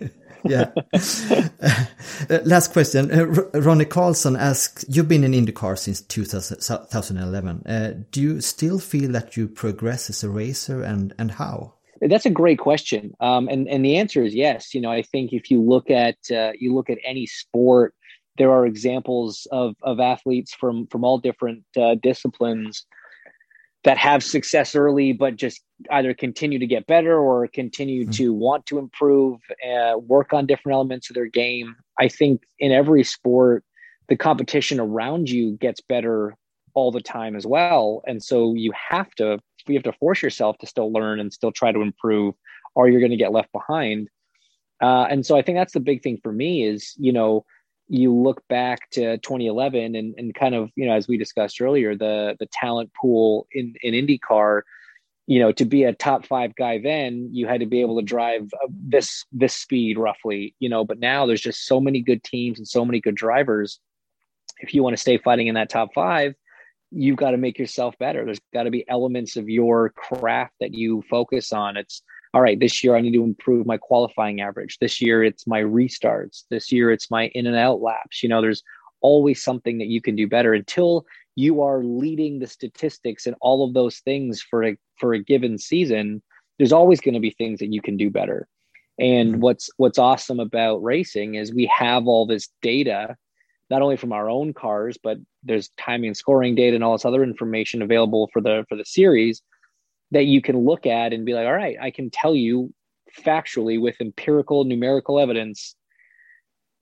yeah. uh, last question. Uh, Ronnie Carlson asks, you've been in IndyCar since 2000, 2011. Uh, do you still feel that you progress as a racer and, and how? That's a great question. Um, and, and the answer is yes. You know, I think if you look at, uh, you look at any sport, there are examples of, of athletes from, from all different uh, disciplines that have success early, but just either continue to get better or continue mm-hmm. to want to improve, uh, work on different elements of their game. I think in every sport, the competition around you gets better all the time as well, and so you have to you have to force yourself to still learn and still try to improve, or you're going to get left behind. Uh, and so I think that's the big thing for me is you know you look back to 2011 and, and kind of you know as we discussed earlier the the talent pool in in IndyCar you know to be a top 5 guy then you had to be able to drive uh, this this speed roughly you know but now there's just so many good teams and so many good drivers. If you want to stay fighting in that top 5 you've got to make yourself better. There's got to be elements of your craft that you focus on. It's all right, this year I need to improve my qualifying average. This year it's my restarts. This year it's my in and out laps. You know, there's always something that you can do better until you are leading the statistics and all of those things for a for a given season. There's always going to be things that you can do better. And mm-hmm. what's what's awesome about racing is we have all this data, not only from our own cars, but there's timing and scoring data and all this other information available for the for the series that you can look at and be like, all right, I can tell you factually with empirical numerical evidence,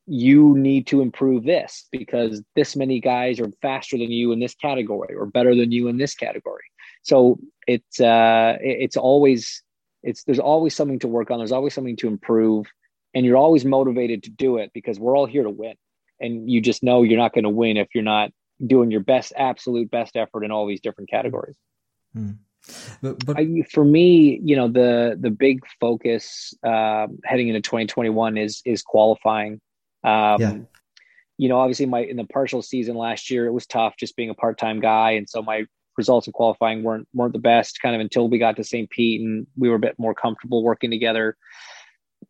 you need to improve this because this many guys are faster than you in this category or better than you in this category. So it's uh, it's always it's there's always something to work on. There's always something to improve, and you're always motivated to do it because we're all here to win. And you just know you're not going to win if you're not doing your best, absolute best effort in all these different categories. Hmm. But, but I, for me, you know, the the big focus uh, heading into 2021 is is qualifying. Um, yeah. You know, obviously, my in the partial season last year, it was tough just being a part time guy, and so my results in qualifying weren't weren't the best. Kind of until we got to St. Pete and we were a bit more comfortable working together.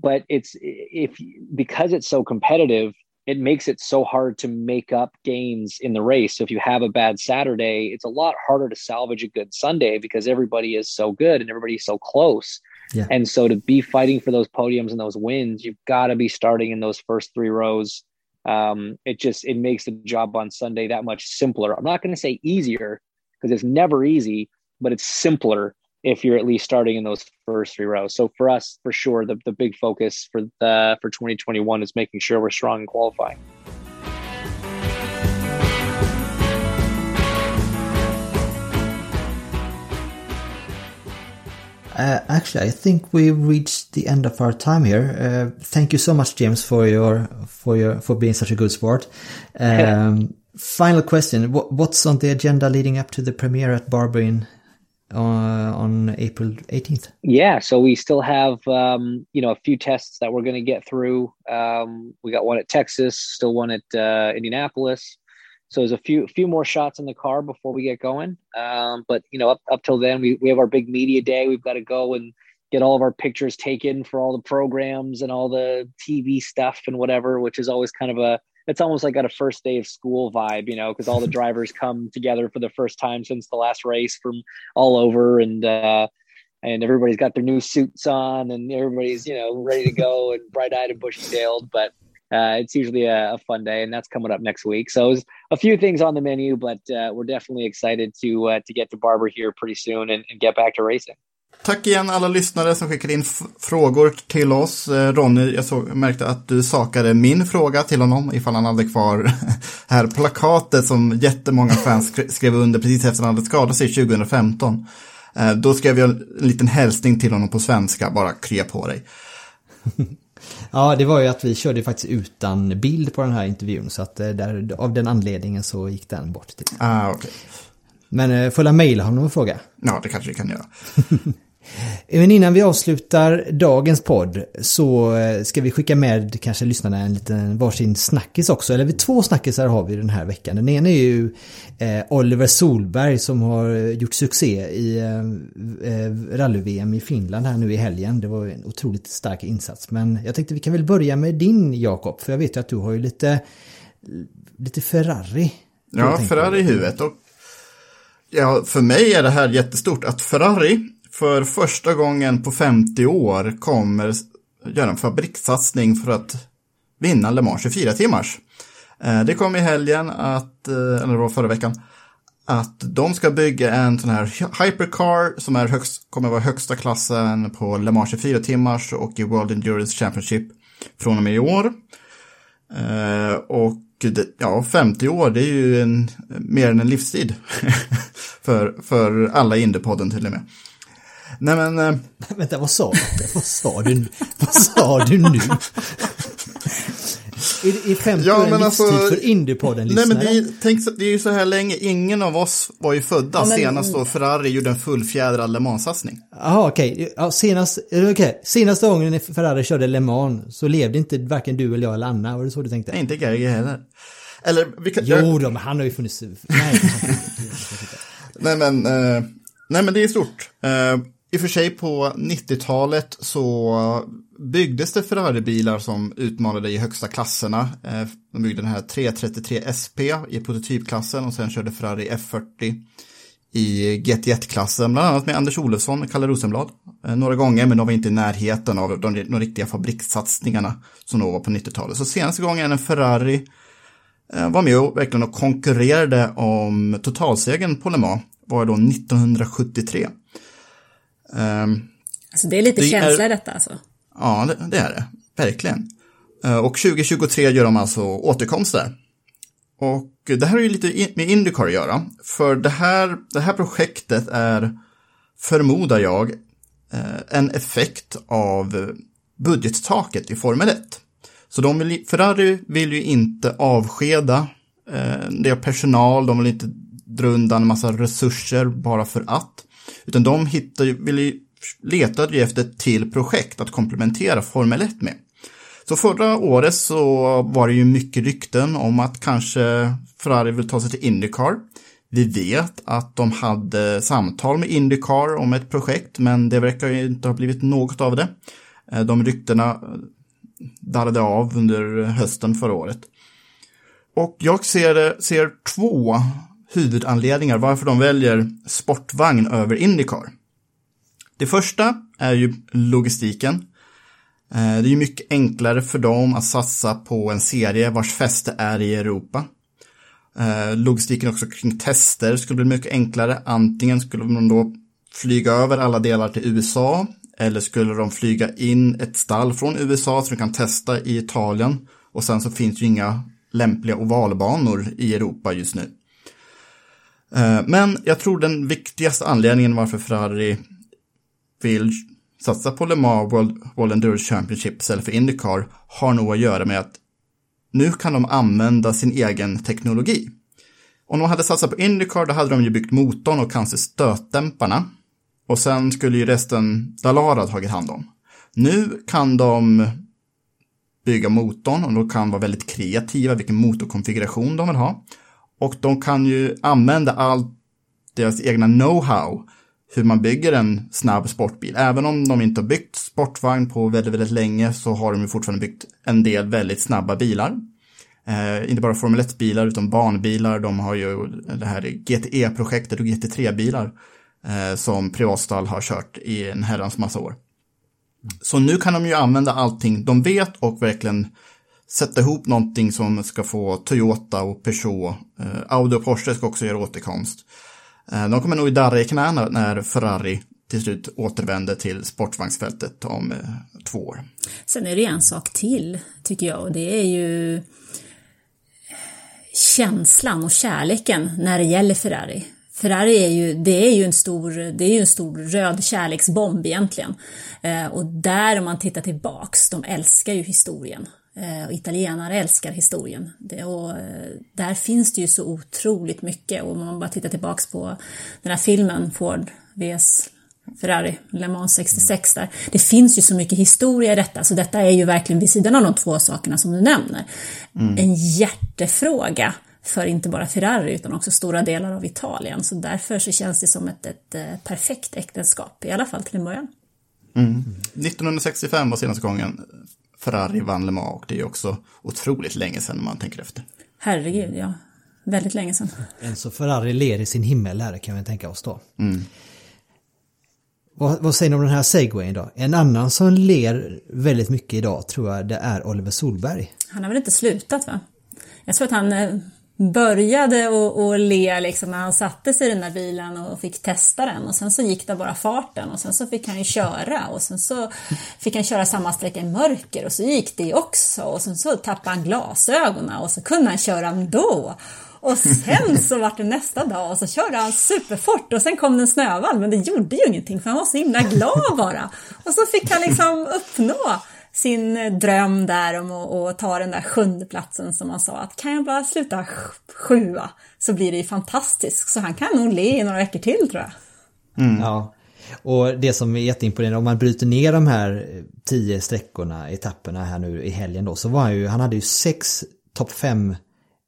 But it's if because it's so competitive, it makes it so hard to make up gains in the race. So if you have a bad Saturday, it's a lot harder to salvage a good Sunday because everybody is so good and everybody's so close. Yeah. And so to be fighting for those podiums and those wins, you've got to be starting in those first three rows. Um, it just it makes the job on Sunday that much simpler. I'm not going to say easier because it's never easy, but it's simpler if you're at least starting in those first three rows. So for us, for sure, the, the big focus for the for 2021 is making sure we're strong in qualifying. Uh, actually, I think we've reached the end of our time here. Uh, thank you so much, James, for your for your for being such a good sport. Um, final question: what, What's on the agenda leading up to the premiere at Barber in uh, on April 18th? Yeah, so we still have um, you know a few tests that we're going to get through. Um, we got one at Texas, still one at uh, Indianapolis. So there's a few few more shots in the car before we get going. Um, but you know, up up till then, we we have our big media day. We've got to go and get all of our pictures taken for all the programs and all the TV stuff and whatever, which is always kind of a it's almost like at a first day of school vibe, you know, because all the drivers come together for the first time since the last race from all over, and uh, and everybody's got their new suits on, and everybody's you know ready to go and bright eyed and bushy tailed. But uh, it's usually a, a, fun day, and that's coming up next week. So there's a few things on the menu, but uh, we're definitely excited to uh, to get to Barber here pretty soon and, and get back to racing. Tack igen alla lyssnare som skickade in frågor till oss. Eh, Ronny, jag såg, märkte att du sakade min fråga till honom ifall han hade kvar här plakatet som jättemånga fans skrev under precis efter han hade skadat sig 2015. Eh, då skrev jag en liten hälsning till honom på svenska, bara krya på dig. Ja, det var ju att vi körde faktiskt utan bild på den här intervjun så att eh, där, av den anledningen så gick den bort. Ah, okay. Men får jag mejla honom och fråga? Ja, det kanske vi kan göra. Men innan vi avslutar dagens podd så eh, ska vi skicka med kanske lyssnarna en liten varsin snackis också. Eller två snackisar har vi den här veckan. Den ena är ju eh, Oliver Solberg som har gjort succé i eh, rally-VM i Finland här nu i helgen. Det var en otroligt stark insats. Men jag tänkte vi kan väl börja med din Jakob. För jag vet ju att du har ju lite, lite Ferrari. Ja, Ferrari i huvudet. Och ja, för mig är det här jättestort att Ferrari för första gången på 50 år kommer göra en fabrikssatsning för att vinna Le Mans 24 timmars. Eh, det kom i helgen att, eh, eller det var förra veckan, att de ska bygga en sån här hypercar som är högst, kommer vara högsta klassen på Le Mans 24 timmars och i World Endurance Championship från och med i år. Eh, och ja, 50 år, det är ju en, mer än en livstid för, för alla Indiepodden till och med. Nej men... Äh... Vänta, vad sa du? Vad sa du, vad sa du nu? Är, är 50 ja, men alltså, för Indiepodden-lyssnare? Nej men det är, tänk, det är ju så här länge, ingen av oss var ju födda ja, men, senast då Ferrari gjorde en fullfjädrad Le Mans-satsning. Jaha okej, okay. ja, senast, okay. senaste gången Ferrari körde Le Mans så levde inte varken du eller jag eller Anna, var det så du tänkte? Nej, inte Gerge heller. Eller, vi kan, jo då, men han har ju funnits... Nej, nej men, uh, nej men det är stort. Uh, i och för sig på 90-talet så byggdes det Ferrari-bilar som utmanade i högsta klasserna. Eh, de byggde den här 333 SP i prototypklassen och sen körde Ferrari F40 i GT1-klassen, bland annat med Anders Olofsson och Kalle Rosenblad. Eh, några gånger, men de var inte i närheten av de, de riktiga fabrikssatsningarna som då var på 90-talet. Så senaste gången en Ferrari eh, var med och verkligen och konkurrerade om totalsegern på Le Mans var då 1973. Um, alltså det är lite det känsla i detta alltså? Ja, det, det, är det. Verkligen. Uh, och 2023 gör de alltså återkomster. Och det här har ju lite med Indycar att göra. För det här, det här projektet är, förmodar jag, uh, en effekt av budgettaket i Formel 1. Så de vill, Ferrari vill ju inte avskeda eh, det personal, de vill inte dra undan en massa resurser bara för att. Utan de hittade, ville, letade ju efter ett till projekt att komplementera Formel 1 med. Så förra året så var det ju mycket rykten om att kanske Ferrari vill ta sig till Indycar. Vi vet att de hade samtal med Indycar om ett projekt, men det verkar ju inte ha blivit något av det. Eh, de ryktena eh, darrade av under hösten förra året. Och jag ser, eh, ser två huvudanledningar varför de väljer sportvagn över Indycar. Det första är ju logistiken. Eh, det är ju mycket enklare för dem att satsa på en serie vars fäste är i Europa. Eh, logistiken också kring tester skulle bli mycket enklare. Antingen skulle de då flyga över alla delar till USA eller skulle de flyga in ett stall från USA så de kan testa i Italien och sen så finns ju inga lämpliga ovalbanor i Europa just nu. Eh, men jag tror den viktigaste anledningen varför Ferrari vill satsa på Le Mans World, World Endurance Championship istället för Indycar har nog att göra med att nu kan de använda sin egen teknologi. Om de hade satsat på Indycar då hade de ju byggt motorn och kanske stötdämparna. Och sen skulle ju resten Dalara tagit hand om. Nu kan de bygga motorn och de kan vara väldigt kreativa vilken motorkonfiguration de vill ha. Och de kan ju använda allt deras egna know-how hur man bygger en snabb sportbil. Även om de inte har byggt sportvagn på väldigt, väldigt länge så har de ju fortfarande byggt en del väldigt snabba bilar. Eh, inte bara Formel 1-bilar utan banbilar. De har ju det här GTE-projektet och GT3-bilar eh, som Privatstall har kört i en herrans massa år. Så nu kan de ju använda allting de vet och verkligen sätta ihop någonting som ska få Toyota och Peugeot. Eh, Audi och Porsche ska också göra återkomst. Eh, de kommer nog darra i knäna när Ferrari till slut återvänder till sportvagnsfältet om eh, två år. Sen är det en sak till, tycker jag, och det är ju känslan och kärleken när det gäller Ferrari. Ferrari är ju, det är ju en stor, det är ju en stor röd kärleksbomb egentligen. Eh, och där om man tittar tillbaks, de älskar ju historien. Eh, och italienare älskar historien. Och, eh, där finns det ju så otroligt mycket och om man bara tittar tillbaks på den här filmen Ford vs Ferrari, Le Mans 66 där. Det finns ju så mycket historia i detta, så detta är ju verkligen vid sidan av de två sakerna som du nämner. Mm. En hjärtefråga för inte bara Ferrari utan också stora delar av Italien. Så därför så känns det som ett, ett, ett perfekt äktenskap, i alla fall till en början. Mm. 1965 var senaste gången Ferrari vann Le Mans och det är också otroligt länge sedan man tänker efter. Herregud, ja. Väldigt länge sedan. Enzo Ferrari ler i sin himmel här kan vi tänka oss då. Mm. Vad, vad, säger ni om den här segwayen då? En annan som ler väldigt mycket idag tror jag det är Oliver Solberg. Han har väl inte slutat va? Jag tror att han började att le liksom när han satte sig i den där bilen och fick testa den och sen så gick det bara farten och sen så fick han ju köra och sen så fick han köra samma sträcka i mörker och så gick det också och sen så tappade han glasögonen och så kunde han köra ändå. Och sen så var det nästa dag och så körde han superfort och sen kom det en snövall men det gjorde ju ingenting för han var så himla glad bara. Och så fick han liksom uppnå sin eh, dröm där om att, att ta den där sjunde platsen som han sa att kan jag bara sluta sjua så blir det ju fantastiskt. Så han kan nog le i några veckor till tror jag. Mm. Ja. Och det som är jätteimponerande, om man bryter ner de här tio sträckorna, etapperna här nu i helgen då, så var han ju, han hade ju sex topp fem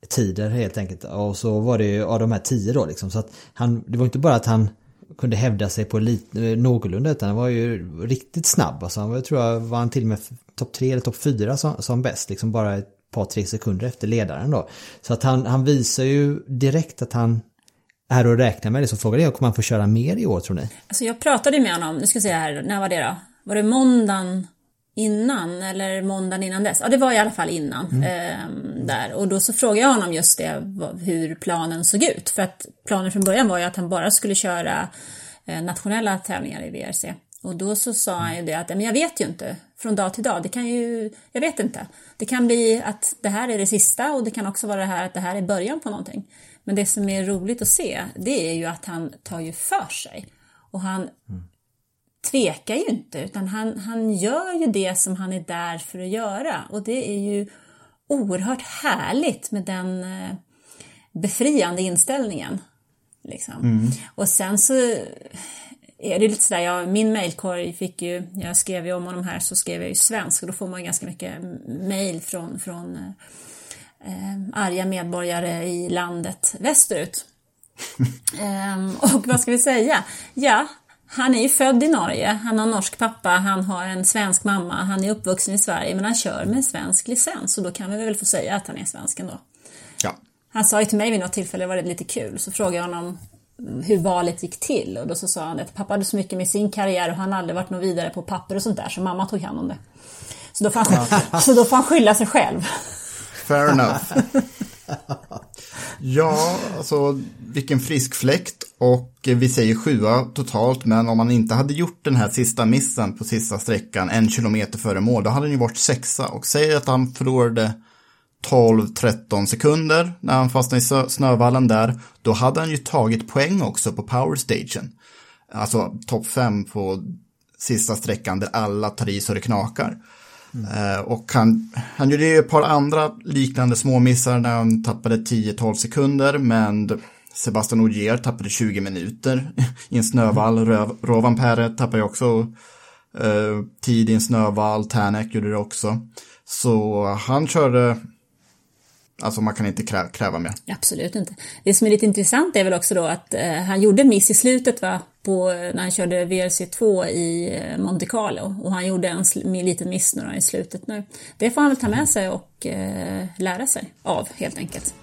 tider helt enkelt. Och så var det ju av de här tio då liksom. Så att han, det var inte bara att han kunde hävda sig på lite, eh, någorlunda utan han var ju riktigt snabb. Alltså han var, tror jag var han till och med topp tre eller topp fyra som, som bäst. Liksom bara ett par tre sekunder efter ledaren då. Så att han, han visar ju direkt att han är att räkna med. Det så frågade jag, kommer han få köra mer i år tror ni? Alltså jag pratade med honom, nu ska jag se här, när var det då? Var det måndagen innan eller måndagen innan dess. Ja, det var i alla fall innan. Mm. Eh, där. Och då så frågade jag honom just det, hur planen såg ut. För att planen från början var ju att han bara skulle köra eh, nationella tävlingar i VRC. Och då så sa han ju det att, men jag vet ju inte från dag till dag. Det kan ju, jag vet inte. Det kan bli att det här är det sista och det kan också vara det här att det här är början på någonting. Men det som är roligt att se, det är ju att han tar ju för sig. Och han mm tvekar ju inte utan han, han gör ju det som han är där för att göra och det är ju oerhört härligt med den eh, befriande inställningen. Liksom. Mm. Och sen så är det lite sådär, ja, min mailkorg fick ju, jag skrev ju om honom här så skrev jag ju svensk och då får man ganska mycket mail från, från eh, arga medborgare i landet västerut. um, och vad ska vi säga? Ja, han är ju född i Norge, han har norsk pappa, han har en svensk mamma, han är uppvuxen i Sverige men han kör med svensk licens och då kan vi väl få säga att han är svensk ändå. Ja. Han sa ju till mig vid något tillfälle, var det lite kul, så frågade jag honom hur valet gick till och då så sa han att pappa hade så mycket med sin karriär och han hade aldrig varit något vidare på papper och sånt där så mamma tog hand om det. Så då får han, så då får han skylla sig själv. Fair enough. Ja, alltså vilken frisk fläkt och vi säger sjua totalt, men om man inte hade gjort den här sista missen på sista sträckan en kilometer före mål, då hade han ju varit sexa och säger att han förlorade 12-13 sekunder när han fastnade i snövallen där, då hade han ju tagit poäng också på powerstagen. Alltså topp 5 på sista sträckan där alla tar i så det knakar. Mm. Och han, han gjorde ju ett par andra liknande småmissar när han tappade 10-12 sekunder, men Sebastian Ogier tappade 20 minuter i en snövall. Mm. Rovan Pere tappade också uh, tid i en snövall, Tänek gjorde det också. Så han körde Alltså man kan inte krä kräva mer. Absolut inte. Det som är lite intressant är väl också då att eh, han gjorde en miss i slutet va, på, när han körde VRC2 i eh, Monte Carlo och han gjorde en liten miss nu då, i slutet nu. Det får han väl ta med sig och eh, lära sig av helt enkelt.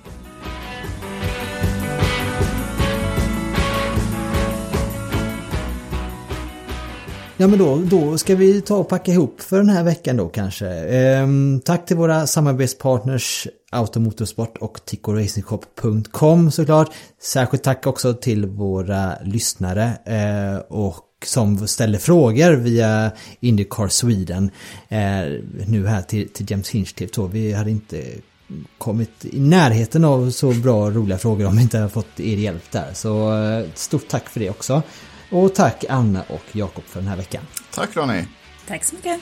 Ja men då, då ska vi ta och packa ihop för den här veckan då kanske. Ehm, tack till våra samarbetspartners Automotorsport och TicoRacingShop.com såklart. Särskilt tack också till våra lyssnare. Ehm, och som ställer frågor via Indycar Sweden eh, nu här till, till James Hinchcliffe. Vi hade inte kommit i närheten av så bra och roliga frågor om vi inte har fått er hjälp där. Så eh, stort tack för det också. Och tack Anna och Jakob för den här veckan. Tack Ronny. Tack så mycket.